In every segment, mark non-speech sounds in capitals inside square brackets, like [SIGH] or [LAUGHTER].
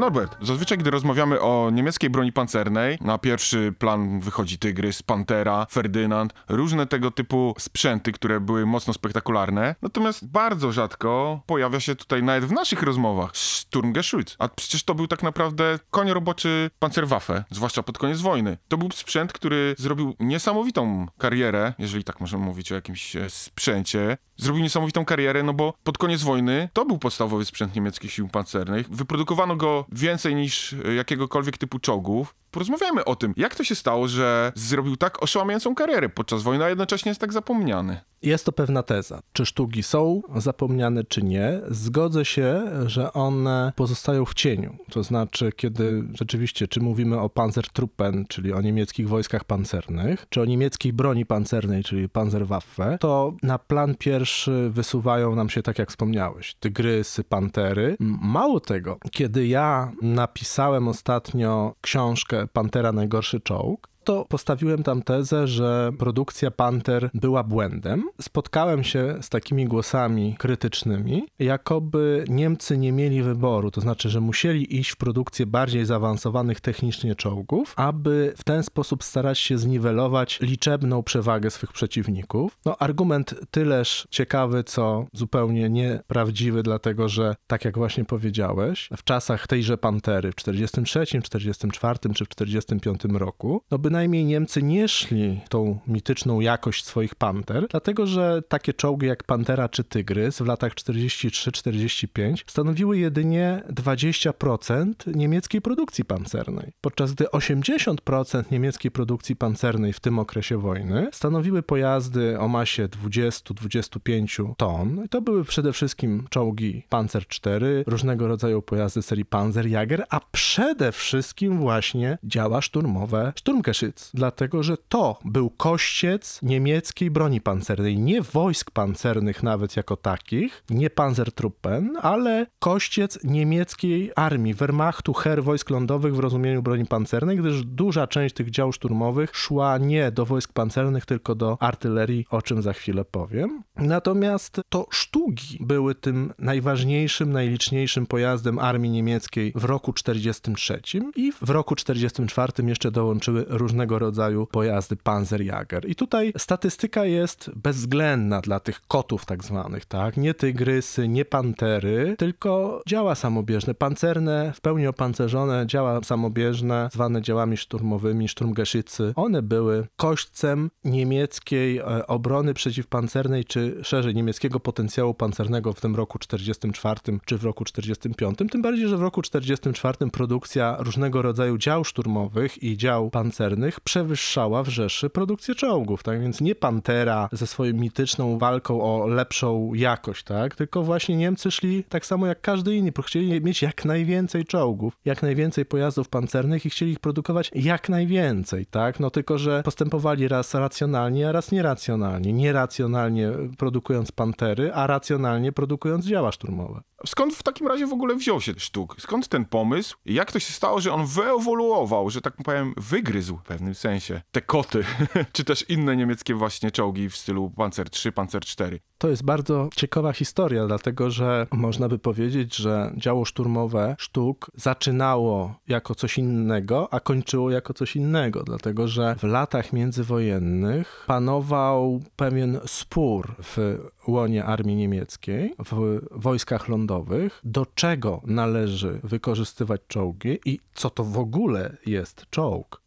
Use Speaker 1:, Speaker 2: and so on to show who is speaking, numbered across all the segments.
Speaker 1: Norbert, zazwyczaj gdy rozmawiamy o niemieckiej broni pancernej, na pierwszy plan wychodzi Tygrys, Pantera, Ferdynand, różne tego typu sprzęty, które były mocno spektakularne. Natomiast bardzo rzadko pojawia się tutaj nawet w naszych rozmowach Sturmgeschütz. A przecież to był tak naprawdę koń roboczy Panzerwaffe, zwłaszcza pod koniec wojny. To był sprzęt, który zrobił niesamowitą karierę, jeżeli tak możemy mówić o jakimś e, sprzęcie. Zrobił niesamowitą karierę, no bo pod koniec wojny to był podstawowy sprzęt niemieckich sił pancernych. Wyprodukowano go więcej niż e, jakiegokolwiek typu czołgów. Porozmawiajmy o tym, jak to się stało, że zrobił tak oszałamiającą karierę podczas wojny, a jednocześnie jest tak zapomniany.
Speaker 2: Jest to pewna teza. Czy sztuki są zapomniane, czy nie? Zgodzę się, że one pozostają w cieniu. To znaczy, kiedy rzeczywiście, czy mówimy o Panzertruppen, czyli o niemieckich wojskach pancernych, czy o niemieckiej broni pancernej, czyli Panzerwaffe, to na plan pierwszy wysuwają nam się, tak jak wspomniałeś, tygrysy, pantery. Mało tego, kiedy ja napisałem ostatnio książkę Pantera Najgorszy Czołg, to postawiłem tam tezę, że produkcja Panther była błędem. Spotkałem się z takimi głosami krytycznymi, jakoby Niemcy nie mieli wyboru, to znaczy, że musieli iść w produkcję bardziej zaawansowanych technicznie czołgów, aby w ten sposób starać się zniwelować liczebną przewagę swych przeciwników. No, argument tyleż ciekawy, co zupełnie nieprawdziwy, dlatego że, tak jak właśnie powiedziałeś, w czasach tejże Pantery w 43, 44 czy w 45 roku, no bynajmniej Niemcy nie szli tą mityczną jakość swoich Panter, dlatego że takie czołgi jak Pantera czy Tygrys w latach 43-45 stanowiły jedynie 20% niemieckiej produkcji pancernej, podczas gdy 80% niemieckiej produkcji pancernej w tym okresie wojny stanowiły pojazdy o masie 20-25 ton. I to były przede wszystkim czołgi Panzer IV, różnego rodzaju pojazdy serii Panzerjäger, a przede wszystkim właśnie działa szturmowe Dlatego że to był kościec niemieckiej broni pancernej, nie wojsk pancernych nawet jako takich, nie Panzertruppen, ale kościec niemieckiej armii, Wehrmachtu, Heer wojsk lądowych w rozumieniu broni pancernej, gdyż duża część tych dział szturmowych szła nie do wojsk pancernych, tylko do artylerii, o czym za chwilę powiem. Natomiast to sztugi były tym najważniejszym, najliczniejszym pojazdem armii niemieckiej w roku 43 i w roku 44 jeszcze dołączyły różnego rodzaju pojazdy Panzerjäger. I tutaj statystyka jest bezwzględna dla tych kotów tak zwanych, tak? Nie tygrysy, nie pantery, tylko działa samobieżne, pancerne, w pełni opancerzone działa samobieżne, zwane działami szturmowymi, Sturmgeschützy. One były kośćcem niemieckiej e, obrony przeciwpancernej, czy szerzej niemieckiego potencjału pancernego w tym roku 44 czy w roku 45. Tym bardziej, że w roku 44 produkcja różnego rodzaju dział szturmowych i dział pancernych przewyższała w Rzeszy produkcję czołgów, tak więc nie Pantera ze swoją mityczną walką o lepszą jakość, tak, tylko właśnie Niemcy szli tak samo jak każdy inny, chcieli mieć jak najwięcej czołgów, jak najwięcej pojazdów pancernych i chcieli ich produkować jak najwięcej, tak, no tylko, że postępowali raz racjonalnie, a raz nieracjonalnie. Nieracjonalnie produkując Pantery, a racjonalnie produkując działa szturmowe.
Speaker 1: Skąd w takim razie w ogóle wziął się sztuk? Skąd ten pomysł? Jak to się stało, że on wyewoluował, że tak powiem, wygryzł pewnym sensie te koty, [LAUGHS] czy też inne niemieckie właśnie czołgi w stylu Panzer III, Panzer IV?
Speaker 2: To jest bardzo ciekawa historia, dlatego że można by powiedzieć, że działo szturmowe sztuk zaczynało jako coś innego, a kończyło jako coś innego, dlatego że w latach międzywojennych panował pewien spór w łonie armii niemieckiej, w wojskach lądowych, do czego należy wykorzystywać czołgi i co to w ogóle jest czołg.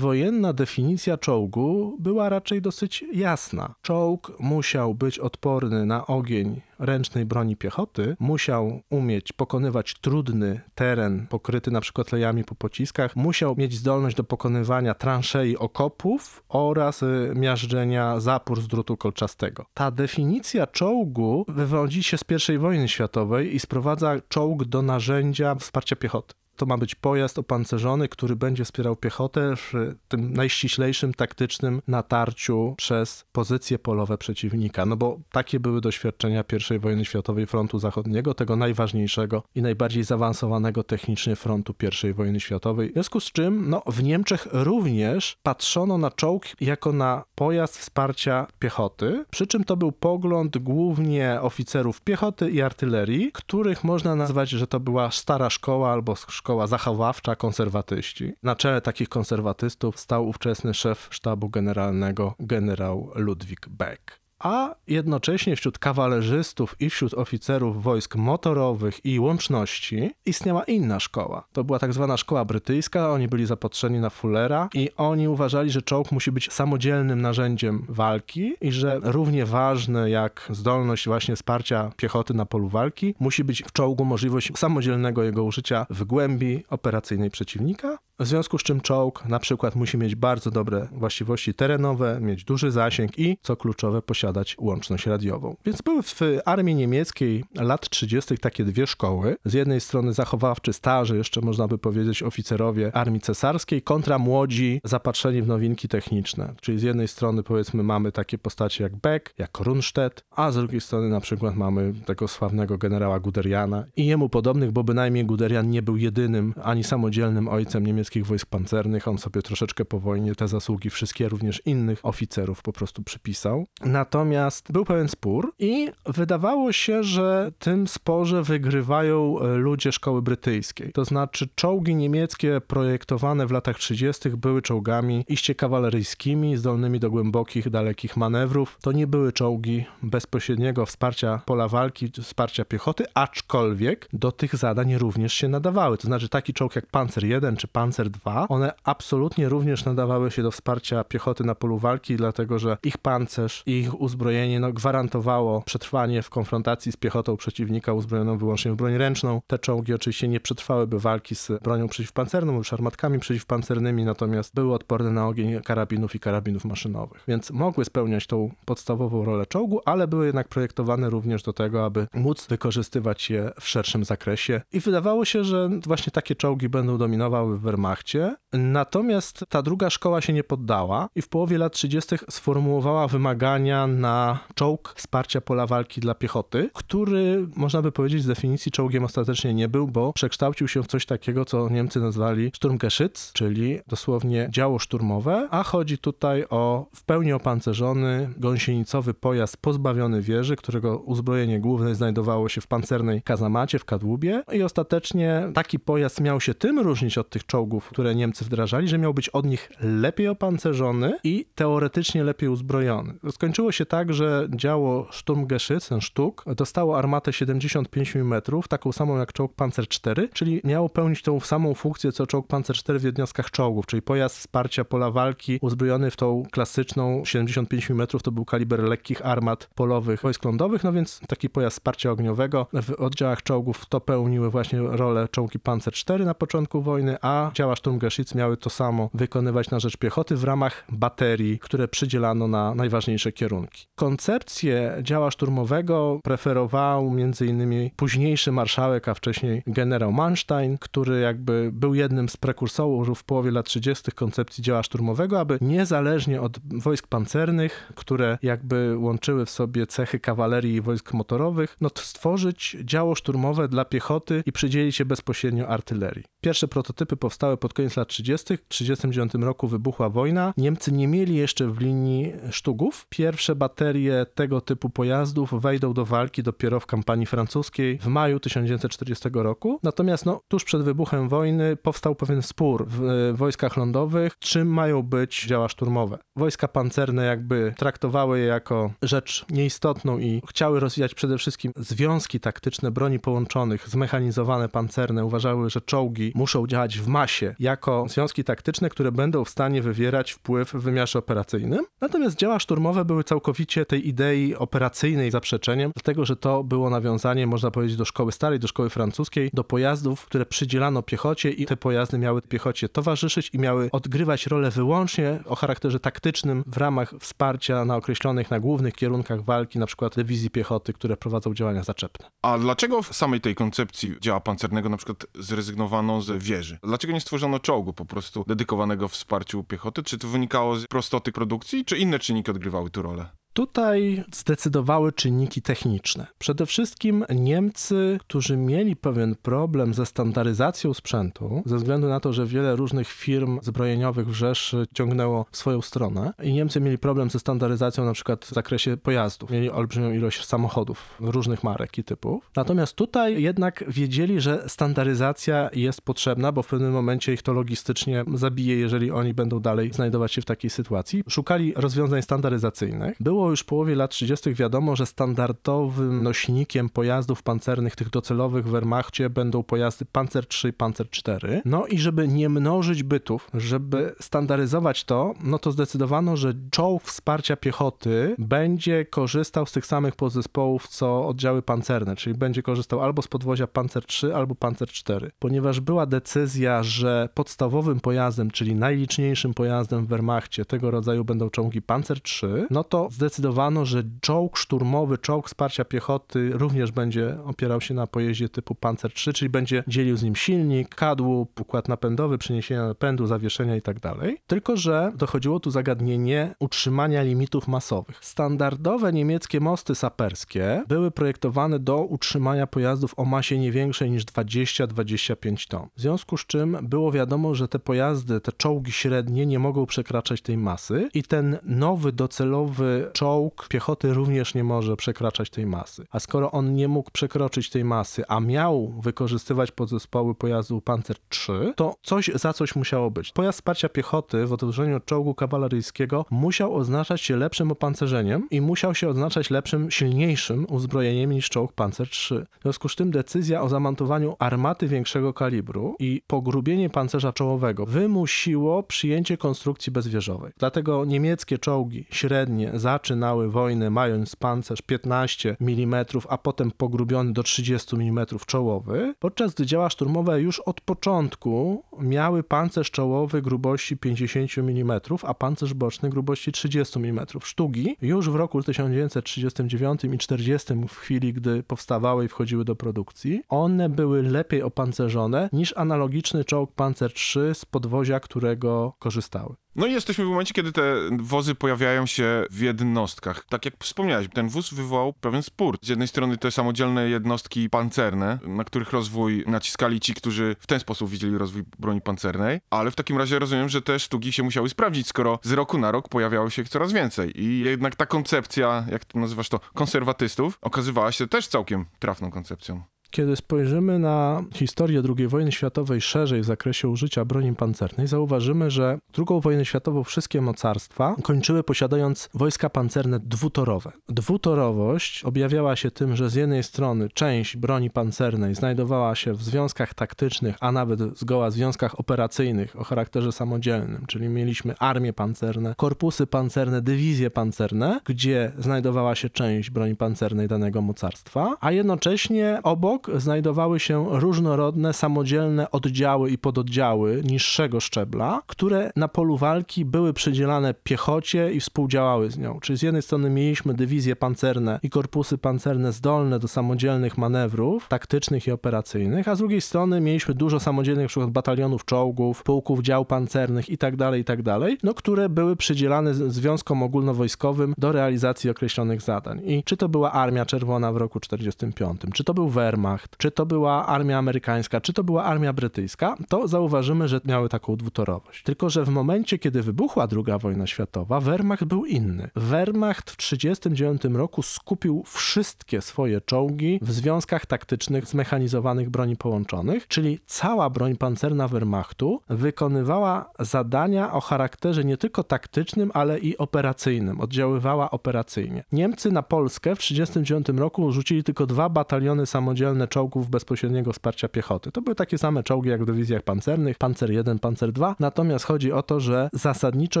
Speaker 2: Przedwojenna definicja czołgu była raczej dosyć jasna. Czołg musiał być odporny na ogień ręcznej broni piechoty, musiał umieć pokonywać trudny teren pokryty na przykład lejami po pociskach, musiał mieć zdolność do pokonywania transzei okopów oraz y, miażdżenia zapór z drutu kolczastego. Ta definicja czołgu wywodzi się z I wojny światowej i sprowadza czołg do narzędzia wsparcia piechoty. To ma być pojazd opancerzony, który będzie wspierał piechotę w tym najściślejszym taktycznym natarciu przez pozycje polowe przeciwnika. No bo takie były doświadczenia I wojny światowej frontu zachodniego, tego najważniejszego i najbardziej zaawansowanego technicznie frontu I wojny światowej. W związku z czym no, w Niemczech również patrzono na czołg jako na pojazd wsparcia piechoty, przy czym to był pogląd głównie oficerów piechoty i artylerii, których można nazwać, że to była stara szkoła albo szkoła zachowawcza, konserwatyści. Na czele takich konserwatystów stał ówczesny szef sztabu generalnego generał Ludwik Beck. A jednocześnie wśród kawalerzystów i wśród oficerów wojsk motorowych i łączności istniała inna szkoła. To była tak zwana szkoła brytyjska, oni byli zapatrzeni na Fullera i oni uważali, że czołg musi być samodzielnym narzędziem walki i że równie ważne jak zdolność właśnie wsparcia piechoty na polu walki, musi być w czołgu możliwość samodzielnego jego użycia w głębi operacyjnej przeciwnika, w związku z czym czołg na przykład musi mieć bardzo dobre właściwości terenowe, mieć duży zasięg i, co kluczowe, posiadać łączność radiową. Więc były w armii niemieckiej lat 30. takie dwie szkoły. Z jednej strony zachowawczy, starzy, jeszcze można by powiedzieć oficerowie armii cesarskiej, kontra młodzi, zapatrzeni w nowinki techniczne. Czyli z jednej strony powiedzmy mamy takie postacie jak Beck, jak Rundstedt, a z drugiej strony na przykład mamy tego sławnego generała Guderiana i jemu podobnych, bo bynajmniej Guderian nie był jedynym ani samodzielnym ojcem niemieckim niemieckich wojsk pancernych. On sobie troszeczkę po wojnie te zasługi wszystkie również innych oficerów po prostu przypisał. Natomiast był pewien spór i wydawało się, że tym sporze wygrywają e, ludzie szkoły brytyjskiej. To znaczy czołgi niemieckie projektowane w latach 30. były czołgami iście kawaleryjskimi, zdolnymi do głębokich, dalekich manewrów. To nie były czołgi bezpośredniego wsparcia pola walki, wsparcia piechoty, aczkolwiek do tych zadań również się nadawały. To znaczy taki czołg jak Panzer 1 czy Panzer 2, one absolutnie również nadawały się do wsparcia piechoty na polu walki, dlatego że ich pancerz i ich uzbrojenie no, gwarantowało przetrwanie w konfrontacji z piechotą przeciwnika uzbrojoną wyłącznie w broń ręczną. Te czołgi oczywiście nie przetrwałyby walki z bronią przeciwpancerną lub armatkami przeciwpancernymi, natomiast były odporne na ogień karabinów i karabinów maszynowych. Więc mogły spełniać tą podstawową rolę czołgu, ale były jednak projektowane również do tego, aby móc wykorzystywać je w szerszym zakresie. I wydawało się, że właśnie takie czołgi będą dominowały w Wehrmachcie Wehrmachcie. Natomiast ta druga szkoła się nie poddała i w połowie lat 30. sformułowała wymagania na czołg wsparcia pola walki dla piechoty, który można by powiedzieć z definicji czołgiem ostatecznie nie był, bo przekształcił się w coś takiego, co Niemcy nazwali Sturmgeschütz, czyli dosłownie działo szturmowe, a chodzi tutaj o w pełni opancerzony gąsienicowy pojazd pozbawiony wieży, którego uzbrojenie główne znajdowało się w pancernej kazamacie w kadłubie i ostatecznie taki pojazd miał się tym różnić od tych czołgów które Niemcy wdrażali, że miał być od nich lepiej opancerzony i teoretycznie lepiej uzbrojony. Skończyło się tak, że działo Sturmgeschütz, ten sztuk, dostało armatę 75 mm, taką samą jak czołg Panzer 4, czyli miało pełnić tą samą funkcję co czołg Panzer 4 w jednostkach czołgów, czyli pojazd wsparcia pola walki uzbrojony w tą klasyczną 75 mm to był kaliber lekkich armat polowych wojsk lądowych, no więc taki pojazd wsparcia ogniowego. W oddziałach czołgów to pełniły właśnie rolę czołgi Panzer 4 na początku wojny, a działa Sturmgeschütz miały to samo wykonywać na rzecz piechoty w ramach baterii, które przydzielano na najważniejsze kierunki. Koncepcję działa szturmowego preferował m.in. późniejszy marszałek, a wcześniej generał Manstein, który jakby był jednym z prekursorów w połowie lat 30. koncepcji działa szturmowego, aby niezależnie od wojsk pancernych, które jakby łączyły w sobie cechy kawalerii i wojsk motorowych, no stworzyć działo szturmowe dla piechoty i przydzielić się bezpośrednio artylerii. Pierwsze prototypy powstały pod koniec lat 30. W 1939 roku wybuchła wojna. Niemcy nie mieli jeszcze w linii sztugów. Pierwsze baterie tego typu pojazdów wejdą do walki dopiero w kampanii francuskiej w maju 1940 roku. Natomiast no, tuż przed wybuchem wojny powstał pewien spór w e, wojskach lądowych, czym mają być działa szturmowe. Wojska pancerne jakby traktowały je jako rzecz nieistotną i chciały rozwijać przede wszystkim związki taktyczne broni połączonych, zmechanizowane pancerne. Uważały, że czołgi muszą działać w masie się jako związki taktyczne, które będą w stanie wywierać wpływ w wymiarze operacyjnym. Natomiast działa szturmowe były całkowicie tej idei operacyjnej zaprzeczeniem, dlatego że to było nawiązanie, można powiedzieć, do szkoły starej, do szkoły francuskiej, do pojazdów, które przydzielano piechocie i te pojazdy miały piechocie towarzyszyć i miały odgrywać rolę wyłącznie o charakterze taktycznym w ramach wsparcia na określonych, na głównych kierunkach walki, na przykład dywizji piechoty, które prowadzą działania zaczepne.
Speaker 1: A dlaczego w samej tej koncepcji działa pancernego na przykład zrezygnowano z wieży? Dlaczego nie stworzono czołgu po prostu dedykowanego wsparciu piechoty? Czy to wynikało z prostoty produkcji, czy inne czynniki odgrywały tu rolę?
Speaker 2: Tutaj zdecydowały czynniki techniczne. Przede wszystkim Niemcy, którzy mieli pewien problem ze standaryzacją sprzętu, ze względu na to, że wiele różnych firm zbrojeniowych w Rzeszy ciągnęło swoją stronę i Niemcy mieli problem ze standaryzacją na przykład w zakresie pojazdów. Mieli olbrzymią ilość samochodów różnych marek i typów. Natomiast tutaj jednak wiedzieli, że standaryzacja jest potrzebna, bo w pewnym momencie ich to logistycznie zabije, jeżeli oni będą dalej znajdować się w takiej sytuacji. Szukali rozwiązań standaryzacyjnych. Było już w połowie lat 30. wiadomo, że standardowym nośnikiem pojazdów pancernych, tych docelowych w Wehrmachcie będą pojazdy Panzer III Panzer IV. No i żeby nie mnożyć bytów, żeby standaryzować to, no to zdecydowano, że czołg wsparcia piechoty będzie korzystał z tych samych podzespołów, co oddziały pancerne, czyli będzie korzystał albo z podwozia Panzer III, albo Panzer IV. Ponieważ była decyzja, że podstawowym pojazdem, czyli najliczniejszym pojazdem w Wehrmachcie tego rodzaju będą czołgi Panzer III, no to zdecydowano, że czołg szturmowy, czołg wsparcia piechoty również będzie opierał się na pojeździe typu Panzer III, czyli będzie dzielił z nim silnik, kadłub, układ napędowy, przeniesienia napędu, zawieszenia i tak. Tylko, że dochodziło tu zagadnienie utrzymania limitów masowych. Standardowe niemieckie mosty saperskie były projektowane do utrzymania pojazdów o masie nie większej niż 20-25 ton. W związku z czym było wiadomo, że te pojazdy, te czołgi średnie nie mogą przekraczać tej masy i ten nowy docelowy czołg piechoty również nie może przekraczać tej masy. A skoro on nie mógł przekroczyć tej masy, a miał wykorzystywać podzespoły pojazdu Panzer III, to coś za coś musiało być. Pojazd wsparcia piechoty w otoczeniu od czołgu kawaleryjskiego musiał oznaczać się lepszym opancerzeniem i musiał się oznaczać lepszym, silniejszym uzbrojeniem niż czołg Panzer III. W związku z tym decyzja o zamontowaniu armaty większego kalibru i pogrubienie pancerza czołowego wymusiło przyjęcie konstrukcji bezwieżowej. Dlatego niemieckie czołgi średnie zaczynały wojnę mając pancerz 15 mm, a potem pogrubiony do 30 mm czołowy, podczas gdy działa szturmowe już od początku miały pancerz czołowy grubości 50 mm, a pancerz boczny grubości 30 mm. Sztugi już w roku 1939 i 40 w chwili, gdy powstawały i wchodziły do produkcji, one były lepiej opancerzone niż analogiczny czołg Panzer III z podwozia, którego korzystały.
Speaker 1: No i jesteśmy w momencie, kiedy te wozy pojawiają się w jednostkach. Tak jak wspomniałeś, ten wóz wywołał pewien spór. Z jednej strony te samodzielne jednostki pancerne, na których rozwój naciskali ci, którzy w ten sposób widzieli rozwój broni pancernej, ale w takim razie rozumiem, że te sztuki się musiały sprawdzić, skoro z roku na rok pojawiało się ich coraz więcej. I jednak ta koncepcja, jak to nazywasz to, konserwatystów, okazywała się też całkiem trafną koncepcją.
Speaker 2: Kiedy spojrzymy na historię II wojny światowej szerzej w zakresie użycia broni pancernej, zauważymy, że II wojnę światową wszystkie mocarstwa kończyły posiadając wojska pancerne dwutorowe. Dwutorowość objawiała się tym, że z jednej strony część broni pancernej znajdowała się w związkach taktycznych, a nawet zgoła związkach operacyjnych o charakterze samodzielnym, czyli mieliśmy armie pancerne, korpusy pancerne, dywizje pancerne, gdzie znajdowała się część broni pancernej danego mocarstwa, a jednocześnie obok znajdowały się różnorodne, samodzielne oddziały i pododdziały niższego szczebla, które na polu walki były przydzielane piechocie i współdziałały z nią. Czyli z jednej strony mieliśmy dywizje pancerne i korpusy pancerne zdolne do samodzielnych manewrów taktycznych i operacyjnych, a z drugiej strony mieliśmy dużo samodzielnych np. batalionów czołgów, pułków dział pancernych itd., itd., no, które były przydzielane związkom ogólnowojskowym do realizacji określonych zadań. I czy to była Armia Czerwona w roku 45, czy to był Wehrmacht, czy to była armia amerykańska, czy to była armia brytyjska, to zauważymy, że miały taką dwutorowość. Tylko, że w momencie, kiedy wybuchła II wojna światowa, Wehrmacht był inny. Wehrmacht w 1939 roku skupił wszystkie swoje czołgi w związkach taktycznych zmechanizowanych broni połączonych, czyli cała broń pancerna Wehrmachtu wykonywała zadania o charakterze nie tylko taktycznym, ale i operacyjnym. Oddziaływała operacyjnie. Niemcy na Polskę w 1939 roku rzucili tylko dwa bataliony samodzielne zdolne czołgów bezpośredniego wsparcia piechoty. To były takie same czołgi jak w dywizjach pancernych, Panzer 1, Panzer 2, natomiast chodzi o to, że zasadniczo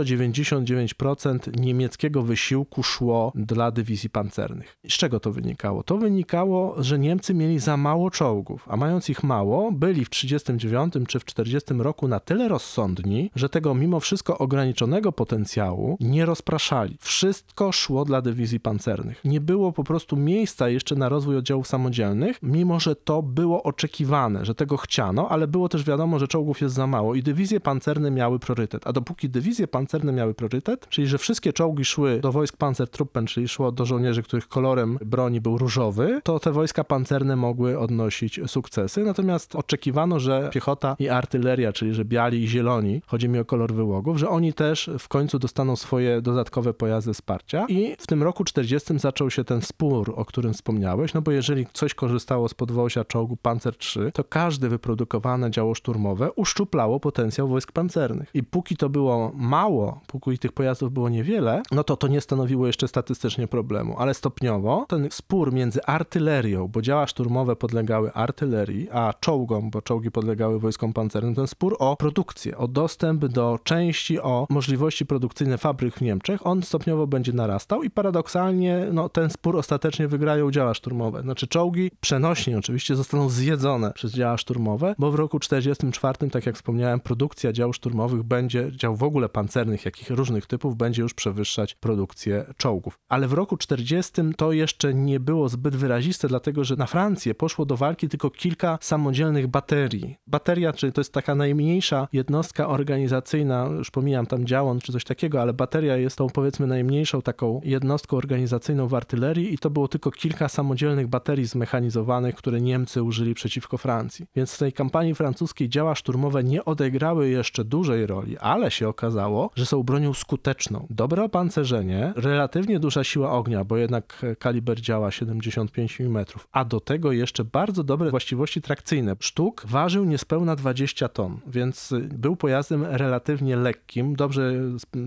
Speaker 2: 99% niemieckiego wysiłku szło dla dywizji pancernych. Z czego to wynikało? To wynikało, że Niemcy mieli za mało czołgów, a mając ich mało, byli w 39 czy w 40 roku na tyle rozsądni, że tego mimo wszystko ograniczonego potencjału nie rozpraszali. Wszystko szło dla dywizji pancernych. Nie było po prostu miejsca jeszcze na rozwój oddziałów samodzielnych, mimo że to było oczekiwane, że tego chciano, ale było też wiadomo, że czołgów jest za mało i dywizje pancerne miały priorytet. A dopóki dywizje pancerne miały priorytet, czyli że wszystkie czołgi szły do wojsk Panzertruppen, czyli szło do żołnierzy, których kolorem broni był różowy, to te wojska pancerne mogły odnosić sukcesy. Natomiast oczekiwano, że piechota i artyleria, czyli że biali i zieloni, chodzi mi o kolor wyłogów, że oni też w końcu dostaną swoje dodatkowe pojazdy wsparcia. I w tym roku 40 zaczął się ten spór, o którym wspomniałeś, no bo jeżeli coś korzystało z podwosia czołgu Panzer III, to każde wyprodukowane działo szturmowe uszczuplało potencjał wojsk pancernych. I póki to było mało, póki tych pojazdów było niewiele, no to to nie stanowiło jeszcze statystycznie problemu, ale stopniowo ten spór między artylerią, bo działa szturmowe podlegały artylerii, a czołgom, bo czołgi podlegały wojskom pancernym, ten spór o produkcję, o dostęp do części, o możliwości produkcyjne fabryk w Niemczech, on stopniowo będzie narastał i paradoksalnie no, ten spór ostatecznie wygrają działa szturmowe. Znaczy czołgi przenośnie oczywiście zostaną zjedzone przez działa szturmowe, bo w roku 44, tak jak wspomniałem, produkcja dział szturmowych będzie, dział w ogóle pancernych, jakich różnych typów, będzie już przewyższać produkcję czołgów. Ale w roku 40 to jeszcze nie było zbyt wyraziste, dlatego że na Francję poszło do walki tylko kilka samodzielnych baterii. Bateria, czyli to jest taka najmniejsza jednostka organizacyjna, już pomijam tam działon czy coś takiego, ale bateria jest tą powiedzmy najmniejszą taką jednostką organizacyjną w artylerii i to było tylko kilka samodzielnych baterii zmechanizowanych, które Niemcy użyli przeciwko Francji. Więc w tej kampanii francuskiej działa szturmowe nie odegrały jeszcze dużej roli, ale się okazało, że są bronią skuteczną. Dobre opancerzenie, relatywnie duża siła ognia, bo jednak kaliber działa 75 mm, a do tego jeszcze bardzo dobre właściwości trakcyjne. Sztuk ważył niespełna 20 ton, więc był pojazdem relatywnie lekkim, dobrze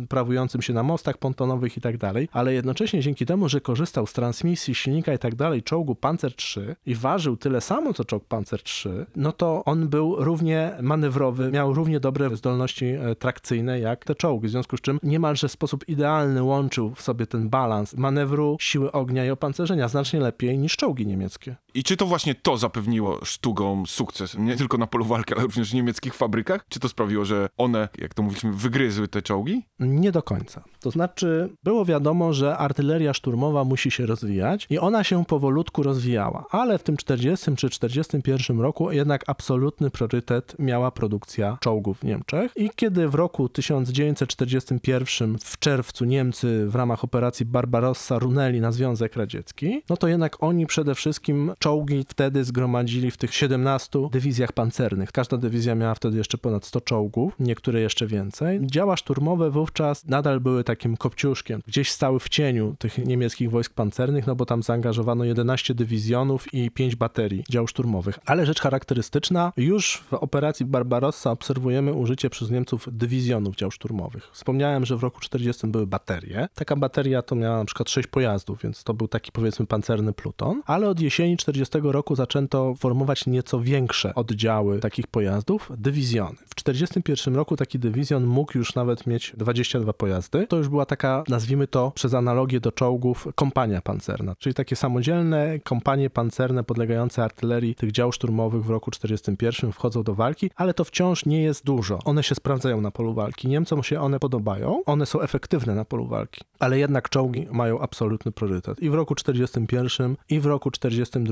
Speaker 2: sprawującym się na mostach pontonowych i tak dalej, ale jednocześnie dzięki temu, że korzystał z transmisji, silnika i tak dalej czołgu Panzer III i ważył tyle samo co czołg Panzer III, no to on był równie manewrowy, miał równie dobre zdolności e, trakcyjne jak te czołgi, w związku z czym niemalże w sposób idealny łączył w sobie ten balans manewru, siły ognia i opancerzenia znacznie lepiej niż czołgi niemieckie.
Speaker 1: I czy to właśnie to zapewniło sztugom sukces, nie tylko na polu walki, ale również w niemieckich fabrykach? Czy to sprawiło, że one, jak to mówiliśmy, wygryzły te czołgi?
Speaker 2: Nie do końca. To znaczy, było wiadomo, że artyleria szturmowa musi się rozwijać i ona się powolutku rozwijała, ale w tym 40 czy 41 roku jednak absolutny priorytet miała produkcja czołgów w Niemczech. I kiedy w roku 1941 w czerwcu Niemcy w ramach operacji Barbarossa runęli na Związek Radziecki, no to jednak oni przede wszystkim czołgi wtedy zgromadzili w tych 17 dywizjach pancernych. Każda dywizja miała wtedy jeszcze ponad 100 czołgów, niektóre jeszcze więcej. Działa szturmowe wówczas nadal były takim kopciuszkiem. Gdzieś stały w cieniu tych niemieckich wojsk pancernych, no bo tam zaangażowano 11 dywizjonów i 5 baterii dział szturmowych. Ale rzecz charakterystyczna, już w operacji Barbarossa obserwujemy użycie przez Niemców dywizjonów dział szturmowych. Wspomniałem, że w roku 40 były baterie. Taka bateria to miała na przykład 6 pojazdów, więc to był taki powiedzmy pancerny pluton, ale od jesieni 40 roku zaczęto formować nieco większe oddziały takich pojazdów, dywizjony. W 41 roku taki dywizjon mógł już nawet mieć 22 pojazdy. To już była taka, nazwijmy to przez analogię do czołgów, kompania pancerna, czyli takie samodzielne kompanie pancerne podlegające artylerii tych dział szturmowych w roku 41 wchodzą do walki, ale to wciąż nie jest dużo. One się sprawdzają na polu walki. Niemcom się one podobają, one są efektywne na polu walki, ale jednak czołgi mają absolutny priorytet. I w roku 41 i w roku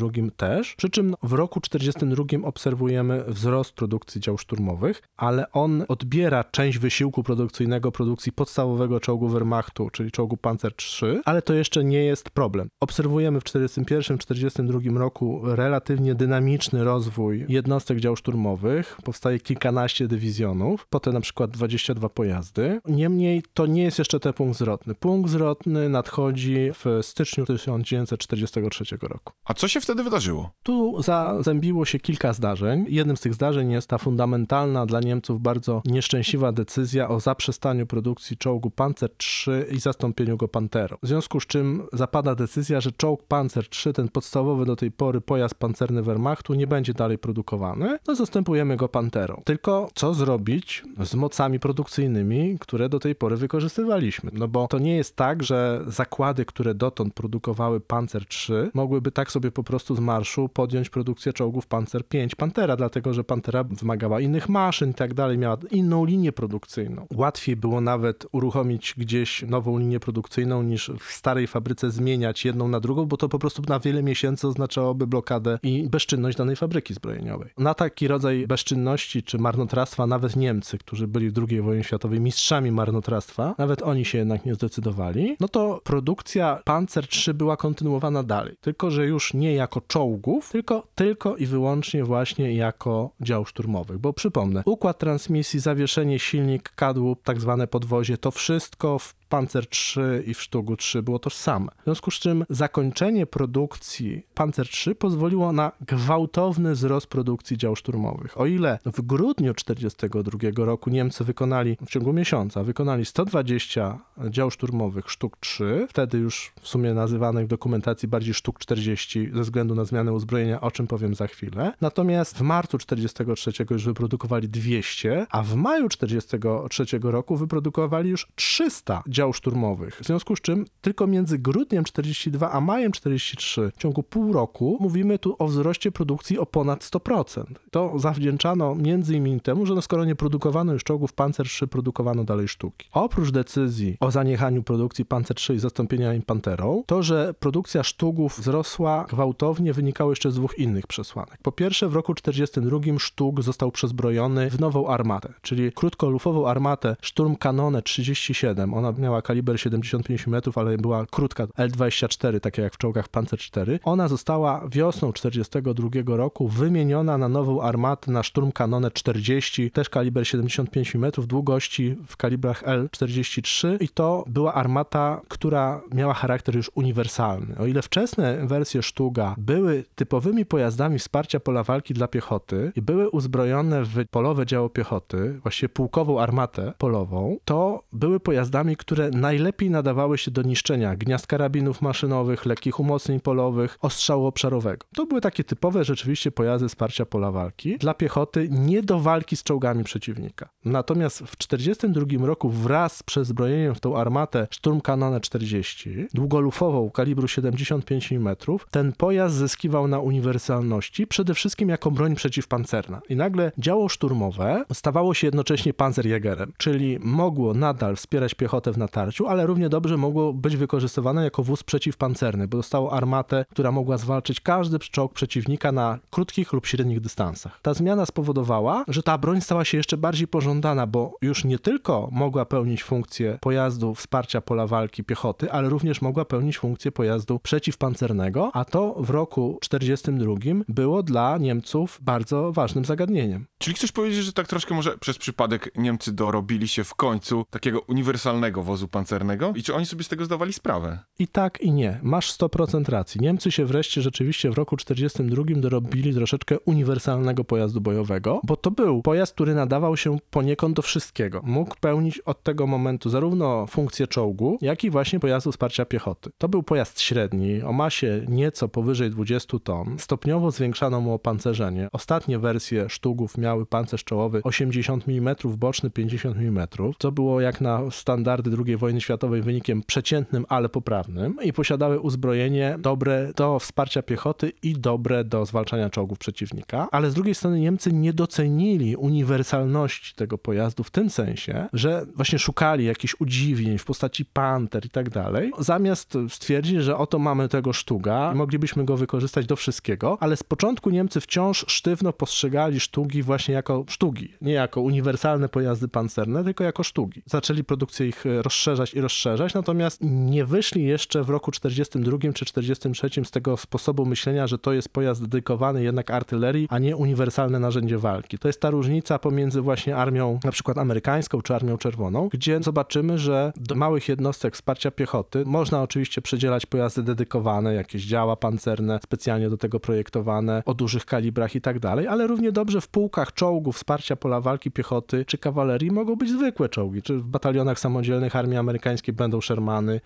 Speaker 2: 42 też. Przy czym w roku 42 obserwujemy wzrost produkcji dział szturmowych, ale on odbiera część wysiłku produkcyjnego produkcji podstawowego czołgu Wehrmachtu, czyli czołgu Panzer III, ale to jeszcze nie jest problem. Obserwujemy w 41-42 roku relatywnie dynamiczny rozwój jednostek dział szturmowych, powstaje kilkanaście dywizjonów, potem na przykład 22 pojazdy. Niemniej to nie jest jeszcze ten punkt zwrotny. Punkt zwrotny nadchodzi w styczniu 1943 roku.
Speaker 1: A co się wtedy wtedy wydarzyło?
Speaker 2: Tu zazębiło się kilka zdarzeń. Jednym z tych zdarzeń jest ta fundamentalna dla Niemców bardzo nieszczęśliwa decyzja o zaprzestaniu produkcji czołgu Panzer III i zastąpieniu go Panterą. W związku z czym zapada decyzja, że czołg Panzer III, ten podstawowy do tej pory pojazd pancerny Wehrmachtu, nie będzie dalej produkowany, no zastępujemy go Panterą. Tylko co zrobić z mocami produkcyjnymi, które do tej pory wykorzystywaliśmy? No bo to nie jest tak, że zakłady, które dotąd produkowały Panzer III, mogłyby tak sobie po prostu z marszu podjąć produkcję czołgów Panzer V Pantera, dlatego że Pantera wymagała innych maszyn i tak dalej, miała inną linię produkcyjną. Łatwiej było nawet uruchomić gdzieś nową linię produkcyjną niż w starej fabryce zmieniać jedną na drugą, bo to po prostu na wiele miesięcy oznaczałoby blokadę i bezczynność danej fabryki zbrojeniowej. Na taki rodzaj bezczynności czy marnotrawstwa nawet Niemcy, którzy byli w II wojnie światowej mistrzami marnotrawstwa, nawet oni się jednak nie zdecydowali, no to produkcja Panzer III była kontynuowana dalej. Tylko, że już nie jako czołgów, tylko, tylko i wyłącznie właśnie jako dział szturmowych. Bo przypomnę, układ transmisji, zawieszenie, silnik, kadłub, tak zwane podwozie, to wszystko w Panzer III i w Sztugu III było tożsame. W związku z czym zakończenie produkcji Panzer III pozwoliło na gwałtowny wzrost produkcji dział szturmowych. O ile w grudniu 1942 roku Niemcy wykonali w ciągu miesiąca wykonali 120 dział szturmowych Sztuk 3, wtedy już w sumie nazywanych w dokumentacji bardziej Sztuk 40 ze względu na zmianę uzbrojenia, o czym powiem za chwilę. Natomiast w marcu 1943 już wyprodukowali 200, a w maju 1943 roku wyprodukowali już 300 dział szturmowych. W związku z czym tylko między grudniem 42 a majem 43 w ciągu pół roku mówimy tu o wzroście produkcji o ponad 100%. To zawdzięczano między innymi temu, że no skoro nie produkowano już czołgów Panzer III, produkowano dalej sztuki. Oprócz decyzji o zaniechaniu produkcji Panzer III i zastąpienia im Panterą, to, że produkcja sztugów wzrosła gwałtownie wynikało jeszcze z dwóch innych przesłanek. Po pierwsze w roku 42 sztug został przezbrojony w nową armatę, czyli krótkolufową armatę Sturmkanone 37. Ona miała kaliber 75 mm, ale była krótka L24, tak jak w czołgach Panzer IV. Ona została wiosną 42 roku wymieniona na nową armatę na Sturmkanone 40, też kaliber 75 mm, długości w kalibrach L43 i to była armata, która miała charakter już uniwersalny. O ile wczesne wersje Sztuga były typowymi pojazdami wsparcia pola walki dla piechoty i były uzbrojone w polowe działo piechoty, właściwie pułkową armatę polową, to były pojazdami, które najlepiej nadawały się do niszczenia gniazd karabinów maszynowych, lekkich umocnień polowych, ostrzału obszarowego. To były takie typowe rzeczywiście pojazdy wsparcia pola walki dla piechoty, nie do walki z czołgami przeciwnika. Natomiast w 1942 roku wraz z przezbrojeniem w tą armatę Sturmkanone 40, długolufową kalibru 75 mm, ten pojazd zyskiwał na uniwersalności, przede wszystkim jako broń przeciwpancerna. I nagle działo szturmowe stawało się jednocześnie panzerjägerem, czyli mogło nadal wspierać piechotę w natarciu, ale równie dobrze mogło być wykorzystywane jako wóz przeciwpancerny, bo dostało armatę, która mogła zwalczyć każdy czołg przeciwnika na krótkich lub średnich dystansach. Ta zmiana spowodowała, że ta broń stała się jeszcze bardziej pożądana, bo już nie tylko mogła pełnić funkcję pojazdu wsparcia pola walki piechoty, ale również mogła pełnić funkcję pojazdu przeciwpancernego, a to w roku 1942 było dla Niemców bardzo ważnym zagadnieniem.
Speaker 1: Czyli chcesz powiedzieć, że tak troszkę może przez przypadek Niemcy dorobili się w końcu takiego uniwersalnego wozu pancernego? I czy oni sobie z tego zdawali sprawę?
Speaker 2: I tak i nie. Masz 100% racji. Niemcy się wreszcie rzeczywiście w roku 1942 dorobili troszeczkę uniwersalnego pojazdu bojowego, bo to był pojazd, który nadawał się poniekąd do wszystkiego. Mógł pełnić od tego momentu zarówno funkcję czołgu, jak i właśnie pojazdu wsparcia piechoty. To był pojazd średni, o masie nieco powyżej 20 ton. Stopniowo zwiększano mu opancerzenie. Ostatnie wersje sztugów miały pancerz czołowy 80 mm, boczny 50 mm, co było jak na standardy II wojny światowej wynikiem przeciętnym, ale poprawnym i posiadały uzbrojenie dobre do wsparcia piechoty i dobre do zwalczania czołgów przeciwnika. Ale z drugiej strony Niemcy nie docenili uniwersalności tego pojazdu w tym sensie, że właśnie szukali jakichś udziwnień w postaci panter i tak dalej, zamiast stwierdzić, że oto mamy tego sztuga i moglibyśmy go wykorzystać do wszystkiego, ale z początku Niemcy wciąż sztywno postrzegali sztugi właśnie jako sztugi, nie jako uniwersalne pojazdy pancerne, tylko jako sztugi. Zaczęli produkcję ich rozszerzać i rozszerzać, natomiast nie wyszli jeszcze w roku 42 czy 43 z tego sposobu myślenia, że to jest pojazd dedykowany jednak artylerii, a nie uniwersalne narzędzie walki. To jest ta różnica pomiędzy właśnie armią na przykład amerykańską czy armią czerwoną, gdzie zobaczymy, że do małych jednostek wsparcia piechoty można oczywiście przydzielać pojazdy dedykowane, jakieś działa pancerne, specjalnie do tego projektowane, o dużych kalibrach i tak dalej, ale równie dobrze w pułkach czołgów wsparcia pola walki piechoty czy kawalerii mogą być zwykłe czołgi, czy w batalionach samodzielnych armii amerykańskiej będą Shermany,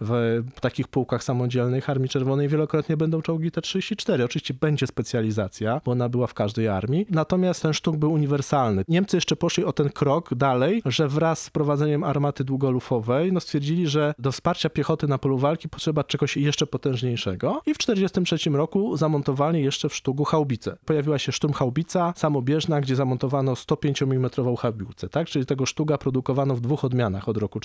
Speaker 2: w takich pułkach samodzielnych armii czerwonej wielokrotnie będą czołgi T-34. Oczywiście będzie specjalizacja, bo ona była w każdej armii, natomiast ten sztuk był uniwersalny. Niemcy jeszcze poszli o ten krok dalej, że wraz z wprowadzeniem armaty długolufowej, no stwierdzili, że do wsparcia piechoty na polu walki potrzeba czegoś jeszcze potężniejszego i w 1943 roku zamontowali jeszcze w sztugu haubicę. Pojawiła się szturmhaubica samobieżna, gdzie zamontowano 105 mm haubicę, tak? Czyli tego sztuga produkowano w dwóch odmianach od roku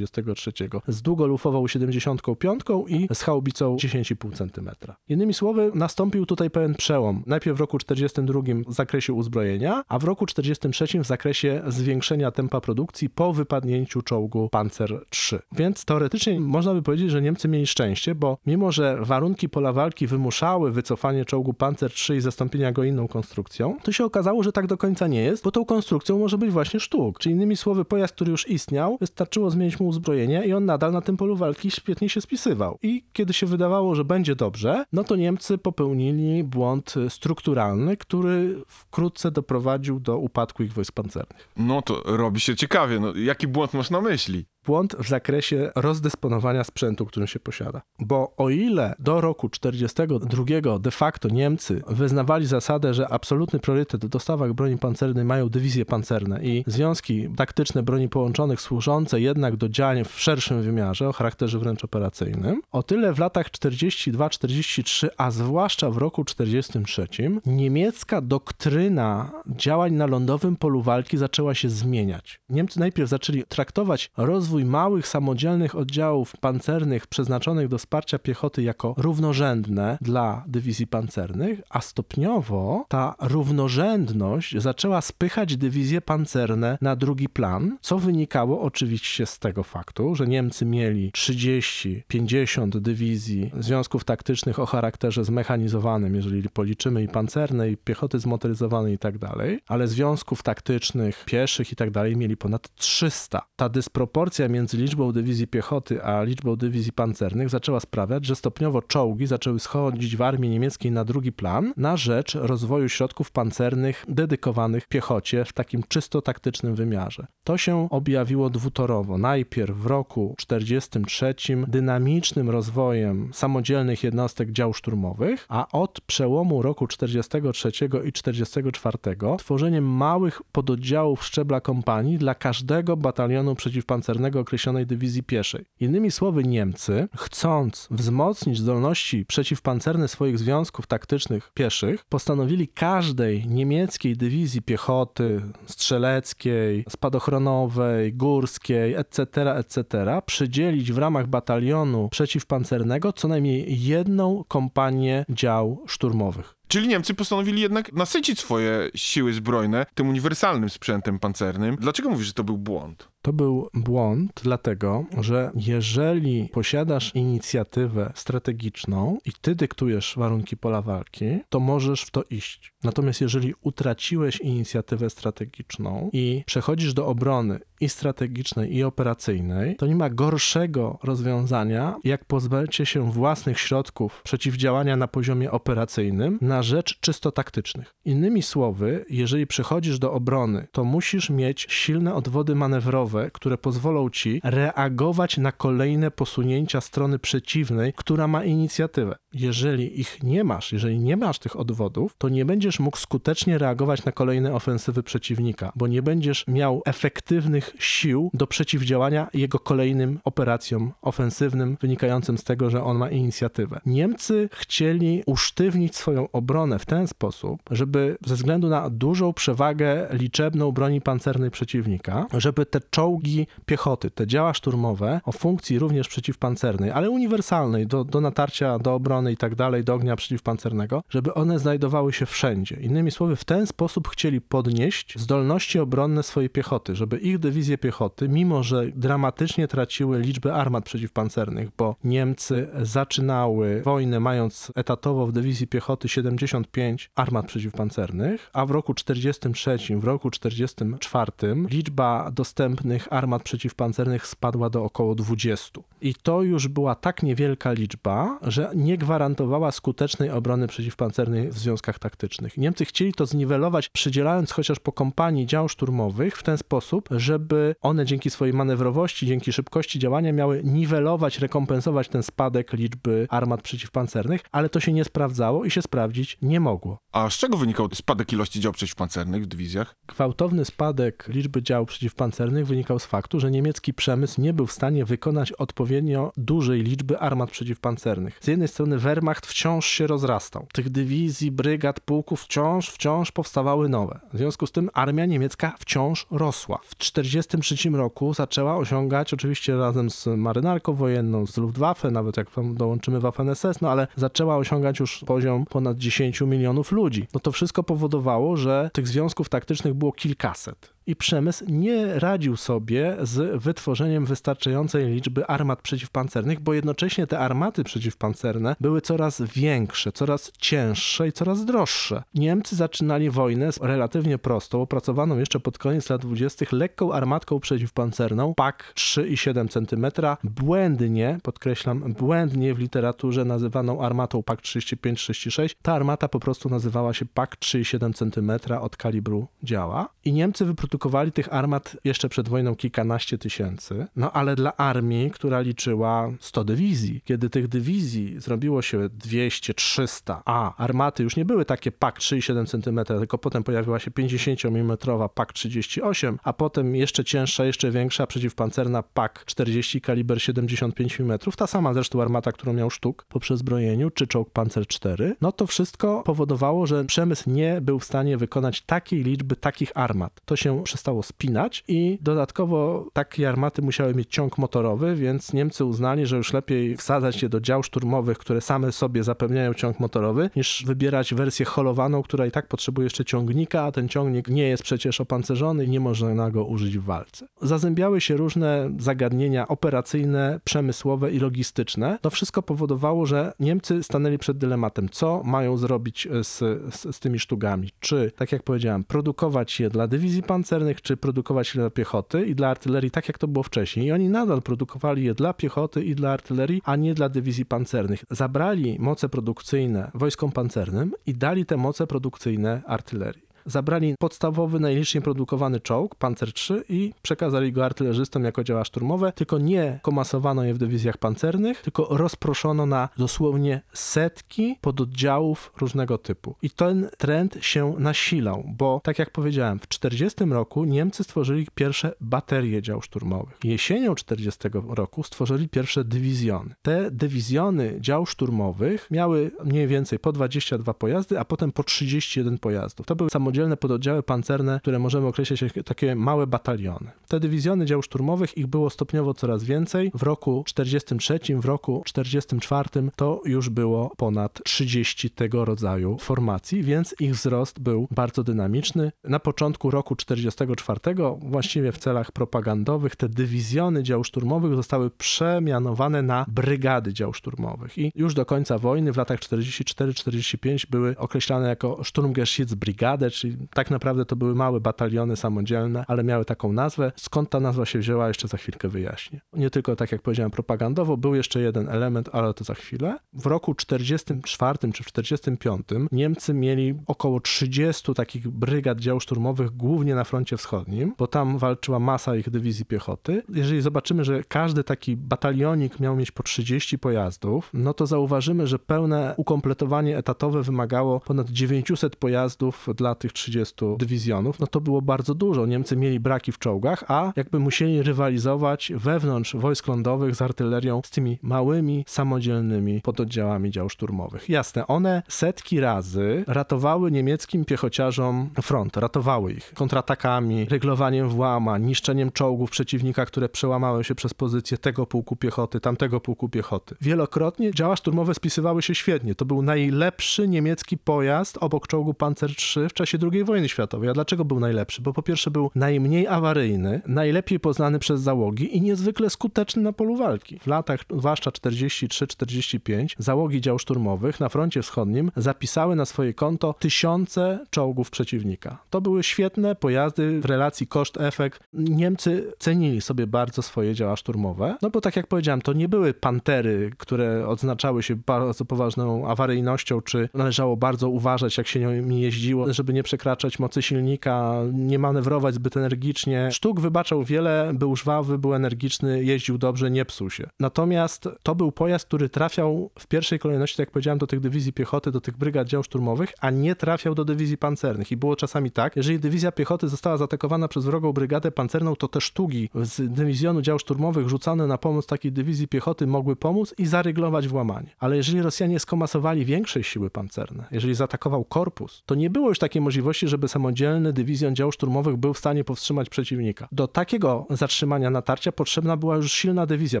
Speaker 2: 1943. Z długolufową 75 i z haubicą 10,5 cm. Innymi słowy, nastąpił tutaj pewien przełom. Najpierw w roku 1942 w zakresie uzbrojenia, a w roku 1943 w zakresie zwiększenia tempa produkcji po wypadnięciu czołgu Panzer III. Więc teoretycznie można by powiedzieć, że Niemcy mieli szczęście, bo mimo, że warunki pola walki wymuszały wycofanie czołgu Panzer III i zastąpienia go inną konstrukcją, to się okazało, że tak do końca nie jest, bo tą konstrukcją może być właśnie sztuk. Czyli innymi słowy, pojazd, który już istniał, wystarczyło zmienić mu uzbrojenie i on nadal na tym polu walki świetnie się spisywał. I kiedy się wydawało, że będzie dobrze, no to Niemcy popełnili błąd strukturalny, który wkrótce doprowadził do upadku ich wojsk pancernych.
Speaker 1: No to robi się ciekawie. No, jaki błąd masz na myśli?
Speaker 2: Błąd w zakresie rozdysponowania sprzętu, który się posiada. Bo o ile do roku 1942 de facto Niemcy wyznawali zasadę, że absolutny priorytet w dostawach broni pancernej mają dywizje pancerne i związki taktyczne broni połączonych służące jednak do działań w szerszym wymiarze o charakterze wręcz operacyjnym, o tyle w latach 42-43, a zwłaszcza w roku 1943, niemiecka doktryna działań na lądowym polu walki zaczęła się zmieniać. Niemcy najpierw zaczęli traktować rozwój małych, samodzielnych oddziałów pancernych przeznaczonych do wsparcia piechoty jako równorzędne dla dywizji pancernych, a stopniowo ta równorzędność zaczęła spychać dywizje pancerne na drugi plan, co wynikało oczywiście z tego faktu, że Niemcy mieli 30-50 dywizji związków taktycznych o charakterze zmechanizowanym, jeżeli policzymy i pancerne, i piechoty zmotoryzowanej i tak dalej, ale związków taktycznych, pieszych i tak dalej mieli ponad 300. Ta dysproporcja między liczbą dywizji piechoty a liczbą dywizji pancernych zaczęła sprawiać, że stopniowo czołgi zaczęły schodzić w armii niemieckiej na drugi plan na rzecz rozwoju środków pancernych dedykowanych piechocie w takim czysto taktycznym wymiarze. To się objawiło dwutorowo. Najpierw w roku 1943 dynamicznym rozwojem samodzielnych jednostek dział szturmowych, a od przełomu roku 1943 i 1944 tworzeniem małych pododdziałów szczebla kompanii dla każdego batalionu przeciwpancernego określonej dywizji pieszej. Innymi słowy, Niemcy, chcąc wzmocnić zdolności przeciwpancerne swoich związków taktycznych pieszych, postanowili każdej niemieckiej dywizji piechoty, strzeleckiej, spadochronowej, górskiej, etc., etc., przydzielić w ramach batalionu przeciwpancernego co najmniej jedną kompanię dział szturmowych.
Speaker 1: Czyli Niemcy postanowili jednak nasycić swoje siły zbrojne tym uniwersalnym sprzętem pancernym. Dlaczego mówisz, że to był błąd?
Speaker 2: To był błąd, dlatego że jeżeli posiadasz inicjatywę strategiczną i ty dyktujesz warunki pola walki, to możesz w to iść. Natomiast jeżeli utraciłeś inicjatywę strategiczną i przechodzisz do obrony i strategicznej, i operacyjnej, to nie ma gorszego rozwiązania, jak pozbycie się własnych środków przeciwdziałania na poziomie operacyjnym na rzecz czysto taktycznych. Innymi słowy, jeżeli przechodzisz do obrony, to musisz mieć silne odwody manewrowe, które pozwolą ci reagować na kolejne posunięcia strony przeciwnej, która ma inicjatywę. Jeżeli ich nie masz, jeżeli nie masz tych odwodów, to nie będziesz mógł skutecznie reagować na kolejne ofensywy przeciwnika, bo nie będziesz miał efektywnych sił do przeciwdziałania jego kolejnym operacjom ofensywnym wynikającym z tego, że on ma inicjatywę. Niemcy chcieli usztywnić swoją obronę w ten sposób, żeby ze względu na dużą przewagę liczebną broni pancernej przeciwnika, żeby te czołgi czołgi piechoty, te działa szturmowe o funkcji również przeciwpancernej, ale uniwersalnej do, do natarcia, do obrony i tak dalej, do ognia przeciwpancernego, żeby one znajdowały się wszędzie. Innymi słowy, w ten sposób chcieli podnieść zdolności obronne swojej piechoty, żeby ich dywizje piechoty, mimo że dramatycznie traciły liczbę armat przeciwpancernych, bo Niemcy zaczynały wojnę mając etatowo w dywizji piechoty 75 armat przeciwpancernych, a w roku 43, w roku 44 liczba dostępnych armat przeciwpancernych spadła do około 20. I to już była tak niewielka liczba, że nie gwarantowała skutecznej obrony przeciwpancernej w związkach taktycznych. Niemcy chcieli to zniwelować, przydzielając chociaż po kompanii dział szturmowych w ten sposób, żeby one dzięki swojej manewrowości, dzięki szybkości działania miały niwelować, rekompensować ten spadek liczby armat przeciwpancernych, ale to się nie sprawdzało i się sprawdzić nie mogło.
Speaker 1: A z czego wynikał spadek ilości dział przeciwpancernych w dywizjach?
Speaker 2: Gwałtowny spadek liczby dział przeciwpancernych wynikał z faktu, że niemiecki przemysł nie był w stanie wykonać odpowiednio dużej liczby armat przeciwpancernych. Z jednej strony Wehrmacht wciąż się rozrastał. Tych dywizji, brygad, pułków wciąż, wciąż powstawały nowe. W związku z tym armia niemiecka wciąż rosła. W 1943 roku zaczęła osiągać, oczywiście razem z marynarką wojenną, z Luftwaffe, nawet jak tam dołączymy Waffen-SS, no ale zaczęła osiągać już poziom ponad 10 milionów ludzi. No to wszystko powodowało, że tych związków taktycznych było kilkaset i przemysł nie radził sobie z wytworzeniem wystarczającej liczby armat przeciwpancernych, bo jednocześnie te armaty przeciwpancerne były coraz większe, coraz cięższe i coraz droższe. Niemcy zaczynali wojnę z relatywnie prostą, opracowaną jeszcze pod koniec lat 20. lekką armatką przeciwpancerną PAK 3,7 cm, błędnie, podkreślam, błędnie w literaturze nazywaną armatą PAK 35-36. Ta armata po prostu nazywała się PAK 3,7 cm od kalibru działa i Niemcy wyprodukowali produkowali tych armat jeszcze przed wojną kilkanaście tysięcy, no ale dla armii, która liczyła 100 dywizji, kiedy tych dywizji zrobiło się 200, 300, a armaty już nie były takie PAK 3,7 cm, tylko potem pojawiła się 50 mm PAK 38, a potem jeszcze cięższa, jeszcze większa przeciwpancerna PAK 40 kaliber 75 mm, ta sama zresztą armata, którą miał Sztuk po przezbrojeniu, czy czołg Panzer 4, no to wszystko powodowało, że przemysł nie był w stanie wykonać takiej liczby takich armat. To się przestało spinać i dodatkowo takie armaty musiały mieć ciąg motorowy, więc Niemcy uznali, że już lepiej wsadzać je do dział szturmowych, które same sobie zapewniają ciąg motorowy, niż wybierać wersję holowaną, która i tak potrzebuje jeszcze ciągnika, a ten ciągnik nie jest przecież opancerzony i nie można go użyć w walce. Zazębiały się różne zagadnienia operacyjne, przemysłowe i logistyczne. To wszystko powodowało, że Niemcy stanęli przed dylematem, co mają zrobić z, z, z tymi sztugami. Czy, tak jak powiedziałem, produkować je dla dywizji pancernych, czy produkować je dla piechoty i dla artylerii, tak jak to było wcześniej. I oni nadal produkowali je dla piechoty i dla artylerii, a nie dla dywizji pancernych. Zabrali moce produkcyjne wojskom pancernym i dali te moce produkcyjne artylerii zabrali podstawowy, najliczniej produkowany czołg, Panzer III i przekazali go artylerzystom jako działa szturmowe, tylko nie komasowano je w dywizjach pancernych, tylko rozproszono na dosłownie setki pododdziałów różnego typu. I ten trend się nasilał, bo tak jak powiedziałem, w 40 roku Niemcy stworzyli pierwsze baterie dział szturmowych. Jesienią 40 roku stworzyli pierwsze dywizjony. Te dywizjony dział szturmowych miały mniej więcej po 22 pojazdy, a potem po 31 pojazdów. To były samodzielne samodzielne pododdziały pancerne, które możemy określić jako takie małe bataliony. Te dywizjony dział szturmowych, ich było stopniowo coraz więcej. W roku 43, w roku 44 to już było ponad 30 tego rodzaju formacji, więc ich wzrost był bardzo dynamiczny. Na początku roku 44, właściwie w celach propagandowych, te dywizjony dział szturmowych zostały przemianowane na brygady dział szturmowych i już do końca wojny w latach 44-45 były określane jako Sturmgeschützbrigade, czyli tak naprawdę to były małe bataliony samodzielne, ale miały taką nazwę. Skąd ta nazwa się wzięła, jeszcze za chwilkę wyjaśnię. Nie tylko, tak jak powiedziałem, propagandowo, był jeszcze jeden element, ale to za chwilę. W roku 44 czy 45 Niemcy mieli około 30 takich brygad dział szturmowych, głównie na froncie wschodnim, bo tam walczyła masa ich dywizji piechoty. Jeżeli zobaczymy, że każdy taki batalionik miał mieć po 30 pojazdów, no to zauważymy, że pełne ukompletowanie etatowe wymagało ponad 900 pojazdów dla tych tych 30 dywizjonów, no to było bardzo dużo. Niemcy mieli braki w czołgach, a jakby musieli rywalizować wewnątrz wojsk lądowych z artylerią z tymi małymi, samodzielnymi pododdziałami dział szturmowych. Jasne, one setki razy ratowały niemieckim piechociarzom front, ratowały ich kontratakami, reglowaniem włamań, niszczeniem czołgów przeciwnika, które przełamały się przez pozycję tego pułku piechoty, tamtego pułku piechoty. Wielokrotnie działa szturmowe spisywały się świetnie. To był najlepszy niemiecki pojazd obok czołgu Panzer III w czasie II wojny światowej. A dlaczego był najlepszy? Bo po pierwsze był najmniej awaryjny, najlepiej poznany przez załogi i niezwykle skuteczny na polu walki. W latach zwłaszcza 43-45 załogi dział szturmowych na froncie wschodnim zapisały na swoje konto tysiące czołgów przeciwnika. To były świetne pojazdy w relacji koszt-efekt. Niemcy cenili sobie bardzo swoje działa szturmowe, no bo tak jak powiedziałem, to nie były pantery, które odznaczały się bardzo poważną awaryjnością, czy należało bardzo uważać, jak się nimi jeździło, żeby nie przekraczać mocy silnika, nie manewrować zbyt energicznie. Sztuk wybaczał wiele, był żwawy, był energiczny, jeździł dobrze, nie psuł się. Natomiast to był pojazd, który trafiał w pierwszej kolejności, tak jak powiedziałem, do tych dywizji piechoty, do tych brygad dział szturmowych, a nie trafiał do dywizji pancernych. I było czasami tak, jeżeli dywizja piechoty została zaatakowana przez wrogą brygadę pancerną, to te sztuki z dywizjonu dział szturmowych rzucane na pomoc takiej dywizji piechoty mogły pomóc i zaryglować włamanie. Ale jeżeli Rosjanie skomasowali większe siły pancerne, jeżeli zaatakował korpus, to nie było już takiej możliwości, żeby samodzielny dywizjon dział szturmowych był w stanie powstrzymać przeciwnika. Do takiego zatrzymania natarcia potrzebna była już silna dywizja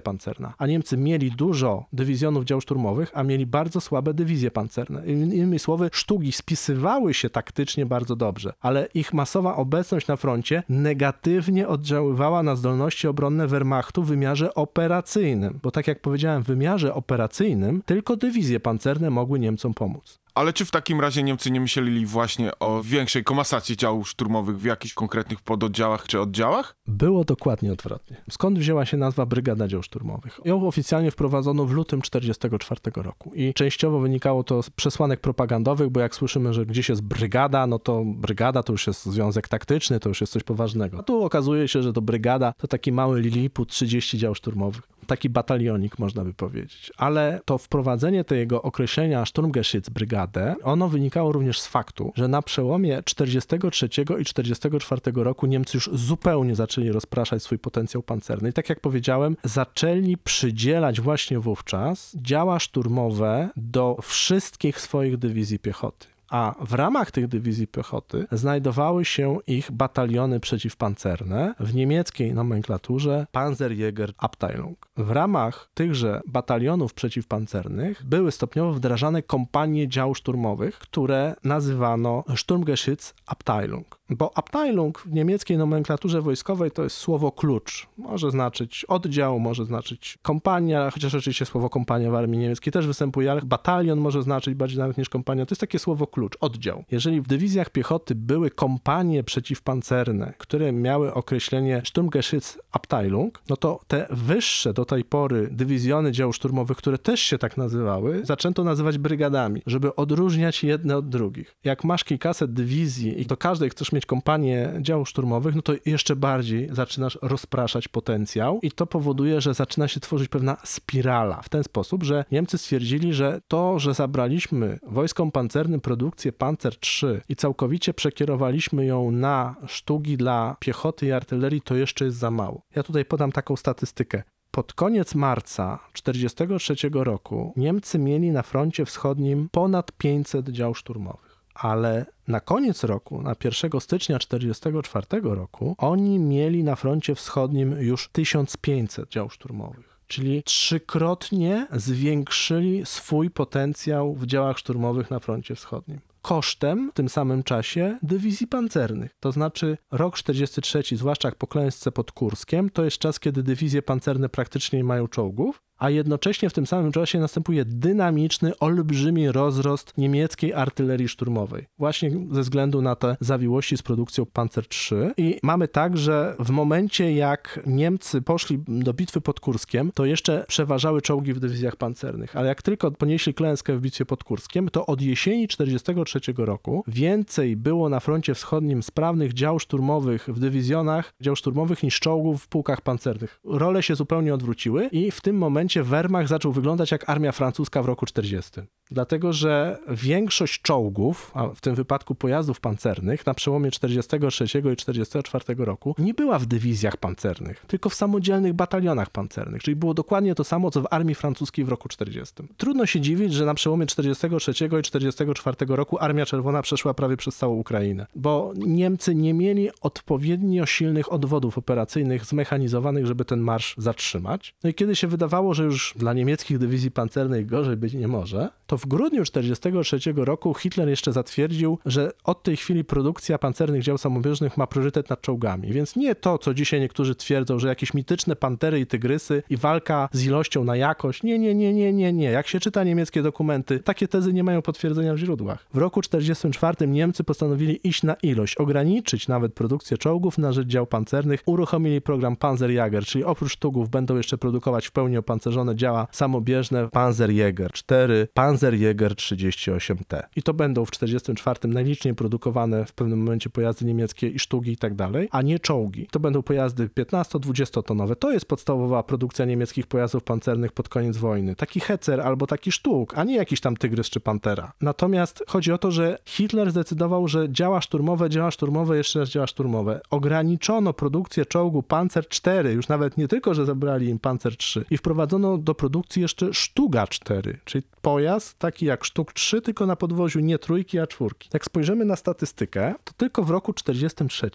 Speaker 2: pancerna, a Niemcy mieli dużo dywizjonów dział szturmowych, a mieli bardzo słabe dywizje pancerne. Innymi słowy, sztuki spisywały się taktycznie bardzo dobrze, ale ich masowa obecność na froncie negatywnie oddziaływała na zdolności obronne Wehrmachtu w wymiarze operacyjnym, bo tak jak powiedziałem, w wymiarze operacyjnym tylko dywizje pancerne mogły Niemcom pomóc.
Speaker 1: Ale czy w takim razie Niemcy nie myśleli właśnie o większej komasacji działów szturmowych w jakichś konkretnych pododdziałach czy oddziałach?
Speaker 2: Było dokładnie odwrotnie. Skąd wzięła się nazwa Brygada Dział Szturmowych? Ją oficjalnie wprowadzono w lutym 1944 roku i częściowo wynikało to z przesłanek propagandowych, bo jak słyszymy, że gdzieś jest brygada, no to brygada to już jest związek taktyczny, to już jest coś poważnego. A tu okazuje się, że to brygada to taki mały Liliput, 30 dział szturmowych. Taki batalionik, można by powiedzieć. Ale to wprowadzenie tego określenia Sturmgeschütz Brygadę, ono wynikało również z faktu, że na przełomie 43 i 44 roku Niemcy już zupełnie zaczęli rozpraszać swój potencjał pancerny. I tak jak powiedziałem, zaczęli przydzielać właśnie wówczas działa szturmowe do wszystkich swoich dywizji piechoty a w ramach tych dywizji piechoty znajdowały się ich bataliony przeciwpancerne w niemieckiej nomenklaturze Panzerjäger Abteilung. W ramach tychże batalionów przeciwpancernych były stopniowo wdrażane kompanie dział szturmowych, które nazywano Sturmgeschütz Abteilung. Bo Abteilung w niemieckiej nomenklaturze wojskowej to jest słowo klucz. Może znaczyć oddział, może znaczyć kompania, chociaż oczywiście słowo kompania w armii niemieckiej też występuje, ale batalion może znaczyć bardziej nawet niż kompania. To jest takie słowo klucz, oddział. Jeżeli w dywizjach piechoty były kompanie przeciwpancerne, które miały określenie Sturmgeschütz Abteilung, no to te wyższe do tej pory dywizjony dział szturmowych, które też się tak nazywały, zaczęto nazywać brygadami, żeby odróżniać jedne od drugich. Jak masz kilkaset dywizji i do każdej chcesz mieć kompanię działów szturmowych, no to jeszcze bardziej zaczynasz rozpraszać potencjał i to powoduje, że zaczyna się tworzyć pewna spirala w ten sposób, że Niemcy stwierdzili, że to, że zabraliśmy wojskom pancernym produkcję Panzer III i całkowicie przekierowaliśmy ją na sztuki dla piechoty i artylerii, to jeszcze jest za mało. Ja tutaj podam taką statystykę. Pod koniec marca 1943 roku Niemcy mieli na froncie wschodnim ponad 500 dział szturmowych, ale na koniec roku, na 1 stycznia 1944 roku, oni mieli na froncie wschodnim już 1500 dział szturmowych. Czyli trzykrotnie zwiększyli swój potencjał w działach szturmowych na froncie wschodnim kosztem w tym samym czasie dywizji pancernych. To znaczy rok 43, zwłaszcza po klęsce pod Kurskiem, to jest czas, kiedy dywizje pancerne praktycznie nie mają czołgów, a jednocześnie w tym samym czasie następuje dynamiczny, olbrzymi rozrost niemieckiej artylerii szturmowej. Właśnie ze względu na te zawiłości z produkcją Panzer III. I mamy tak, że w momencie jak Niemcy poszli do bitwy pod Kurskiem, to jeszcze przeważały czołgi w dywizjach pancernych, ale jak tylko ponieśli klęskę w bitwie pod Kurskiem, to od jesieni 43 roku więcej było na froncie wschodnim sprawnych dział szturmowych w dywizjonach dział szturmowych niż czołgów w pułkach pancernych. Role się zupełnie odwróciły i w tym momencie Wehrmacht zaczął wyglądać jak armia francuska w roku 40. Dlatego, że większość czołgów, a w tym wypadku pojazdów pancernych, na przełomie 43 i 44 roku nie była w dywizjach pancernych, tylko w samodzielnych batalionach pancernych, czyli było dokładnie to samo, co w armii francuskiej w roku 40. Trudno się dziwić, że na przełomie 43 i 44 roku Armia Czerwona przeszła prawie przez całą Ukrainę, bo Niemcy nie mieli odpowiednio silnych odwodów operacyjnych zmechanizowanych, żeby ten marsz zatrzymać. No i kiedy się wydawało, że już dla niemieckich dywizji pancernych gorzej być nie może, to w grudniu 43 roku Hitler jeszcze zatwierdził, że od tej chwili produkcja pancernych dział samobieżnych ma priorytet nad czołgami. Więc nie to, co dzisiaj niektórzy twierdzą, że jakieś mityczne pantery i tygrysy i walka z ilością na jakość. Nie, nie, nie, nie, nie, nie. Jak się czyta niemieckie dokumenty, takie tezy nie mają potwierdzenia w źródłach. W roku 44 Niemcy postanowili iść na ilość, ograniczyć nawet produkcję czołgów na rzecz dział pancernych. Uruchomili program Panzerjäger, czyli oprócz sztugów będą jeszcze produkować w pełni opancerzone działa samobieżne Panzerjäger 4, Panzerjäger 38T. I to będą w 44 najliczniej produkowane w pewnym momencie pojazdy niemieckie i sztugi i tak dalej, a nie czołgi. To będą pojazdy 15-20 tonowe. To jest podstawowa produkcja niemieckich pojazdów pancernych pod koniec wojny. Taki Hecer albo taki sztuk, a nie jakiś tam tygrys czy pantera. Natomiast chodzi o to, że Hitler zdecydował, że działa szturmowe, działa szturmowe, jeszcze raz działa szturmowe. Ograniczono produkcję czołgu Panzer 4, już nawet nie tylko, że zabrali im Panzer 3 i wprowadzono do produkcji jeszcze Sztuga 4, czyli pojazd taki jak Sztuk 3, tylko na podwoziu nie trójki, a czwórki. Jak spojrzymy na statystykę, to tylko w roku 43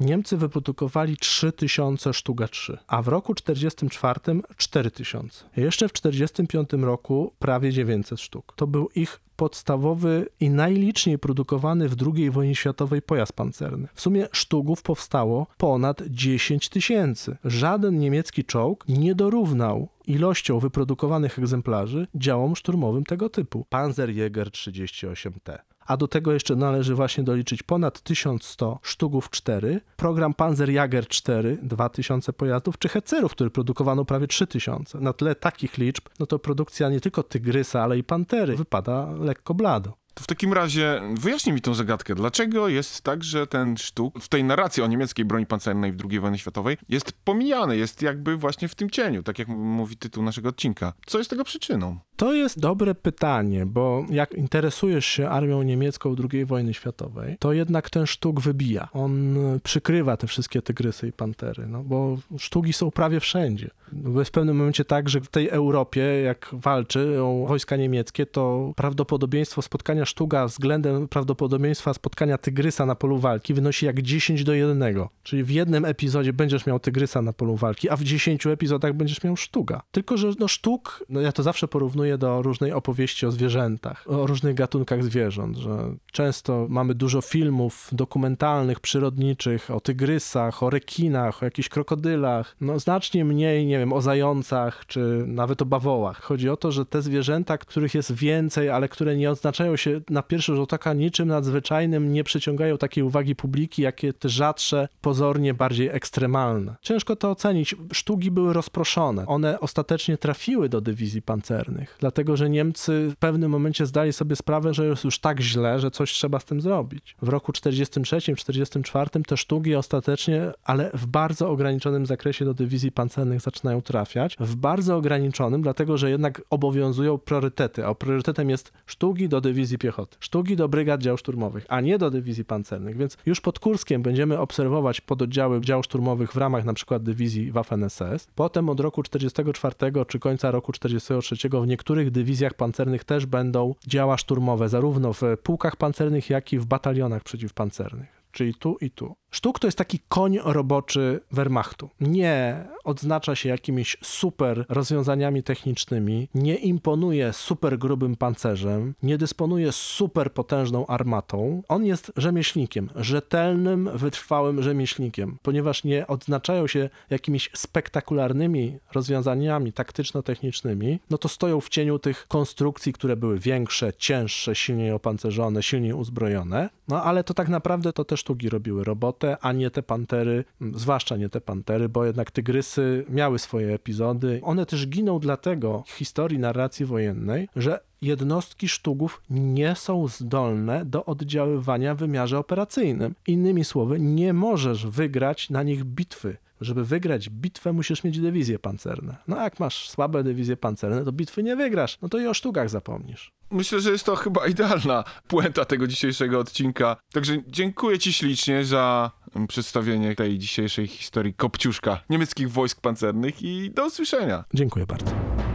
Speaker 2: Niemcy wyprodukowali 3000 Sztuga 3, a w roku 44 4000. Jeszcze w 45 roku prawie 900 sztuk. To był ich podstawowy i najliczniej produkowany w II wojnie światowej pojazd pancerny. W sumie sztugów powstało ponad 10 tysięcy. Żaden niemiecki czołg nie dorównał ilością wyprodukowanych egzemplarzy działom szturmowym tego typu. Panzerjäger 38T. A do tego jeszcze należy właśnie doliczyć ponad 1100 sztugów 4, program Panzerjäger 4, 2000 pojazdów, czy Hecerów, który produkowano prawie 3000. Na tle takich liczb, no to produkcja nie tylko Tygrysa, ale i Pantery wypada lekko blado.
Speaker 1: To w takim razie wyjaśnij mi tą zagadkę. Dlaczego jest tak, że ten sztuk w tej narracji o niemieckiej broni pancernej w II wojnie światowej jest pomijany, jest jakby właśnie w tym cieniu, tak jak mówi tytuł naszego odcinka. Co jest tego przyczyną?
Speaker 2: To jest dobre pytanie, bo jak interesujesz się armią niemiecką II wojny światowej, to jednak ten sztuk wybija. On przykrywa te wszystkie tygrysy i pantery, no bo sztuki są prawie wszędzie. Bo jest w pewnym momencie tak, że w tej Europie, jak walczy o wojska niemieckie, to prawdopodobieństwo spotkania sztuga względem prawdopodobieństwa spotkania tygrysa na polu walki wynosi jak 10 do 1. Czyli w jednym epizodzie będziesz miał tygrysa na polu walki, a w 10 epizodach będziesz miał sztuga. Tylko, że no sztuk, no ja to zawsze porównuję do różnej opowieści o zwierzętach, o różnych gatunkach zwierząt, że często mamy dużo filmów dokumentalnych, przyrodniczych o tygrysach, o rekinach, o jakichś krokodylach, no znacznie mniej, nie wiem, o zającach, czy nawet o bawołach. Chodzi o to, że te zwierzęta, których jest więcej, ale które nie odznaczają się na pierwszy rzut oka niczym nadzwyczajnym, nie przyciągają takiej uwagi publiki, jakie te rzadsze, pozornie bardziej ekstremalne. Ciężko to ocenić. Sztuki były rozproszone. One ostatecznie trafiły do dywizji pancernych, dlatego że Niemcy w pewnym momencie zdali sobie sprawę, że jest już tak źle, że coś trzeba z tym zrobić. W roku 43-44 te sztuki ostatecznie, ale w bardzo ograniczonym zakresie do dywizji pancernych zaczynają trafiać. W bardzo ograniczonym, dlatego że jednak obowiązują priorytety, a priorytetem jest sztuki do dywizji piechoty, sztuki do brygad dział szturmowych, a nie do dywizji pancernych. Więc już pod Kurskiem będziemy obserwować pododdziały dział szturmowych w ramach na przykład dywizji Waffen-SS. Potem od roku 44 czy końca roku 43 w niektórych dywizjach pancernych też będą działa szturmowe, zarówno w pułkach pancernych, jak i w batalionach przeciwpancernych czyli tu i tu. Sztuk to jest taki koń roboczy Wehrmachtu. Nie odznacza się jakimiś super rozwiązaniami technicznymi, nie imponuje super grubym pancerzem, nie dysponuje super potężną armatą. On jest rzemieślnikiem, rzetelnym, wytrwałym rzemieślnikiem, ponieważ nie odznaczają się jakimiś spektakularnymi rozwiązaniami taktyczno-technicznymi, no to stoją w cieniu tych konstrukcji, które były większe, cięższe, silniej opancerzone, silniej uzbrojone. No ale to tak naprawdę to te sztuki robiły robotę, a nie te pantery, zwłaszcza nie te pantery, bo jednak tygrysy miały swoje epizody. One też giną dlatego w historii narracji wojennej, że jednostki sztugów nie są zdolne do oddziaływania w wymiarze operacyjnym. Innymi słowy, nie możesz wygrać na nich bitwy. Żeby wygrać bitwę, musisz mieć dywizje pancerne. No jak masz słabe dywizje pancerne, to bitwy nie wygrasz. No to i o sztugach zapomnisz.
Speaker 1: Myślę, że jest to chyba idealna puenta tego dzisiejszego odcinka. Także dziękuję Ci ślicznie za przedstawienie tej dzisiejszej historii Kopciuszka niemieckich wojsk pancernych i do usłyszenia.
Speaker 2: Dziękuję bardzo.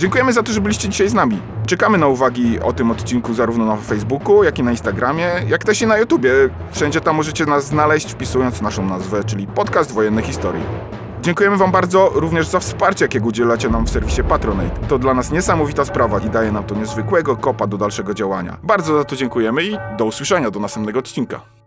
Speaker 3: Dziękujemy za to, że byliście dzisiaj z nami. Czekamy na uwagi o tym odcinku zarówno na Facebooku, jak i na Instagramie, jak też i na YouTubie. Wszędzie tam możecie nas znaleźć wpisując naszą nazwę, czyli Podcast Wojenne Historii. Dziękujemy Wam bardzo również za wsparcie, jakiego udzielacie nam w serwisie Patronate. To dla nas niesamowita sprawa i daje nam to niezwykłego kopa do dalszego działania. Bardzo za to dziękujemy i do usłyszenia do następnego odcinka.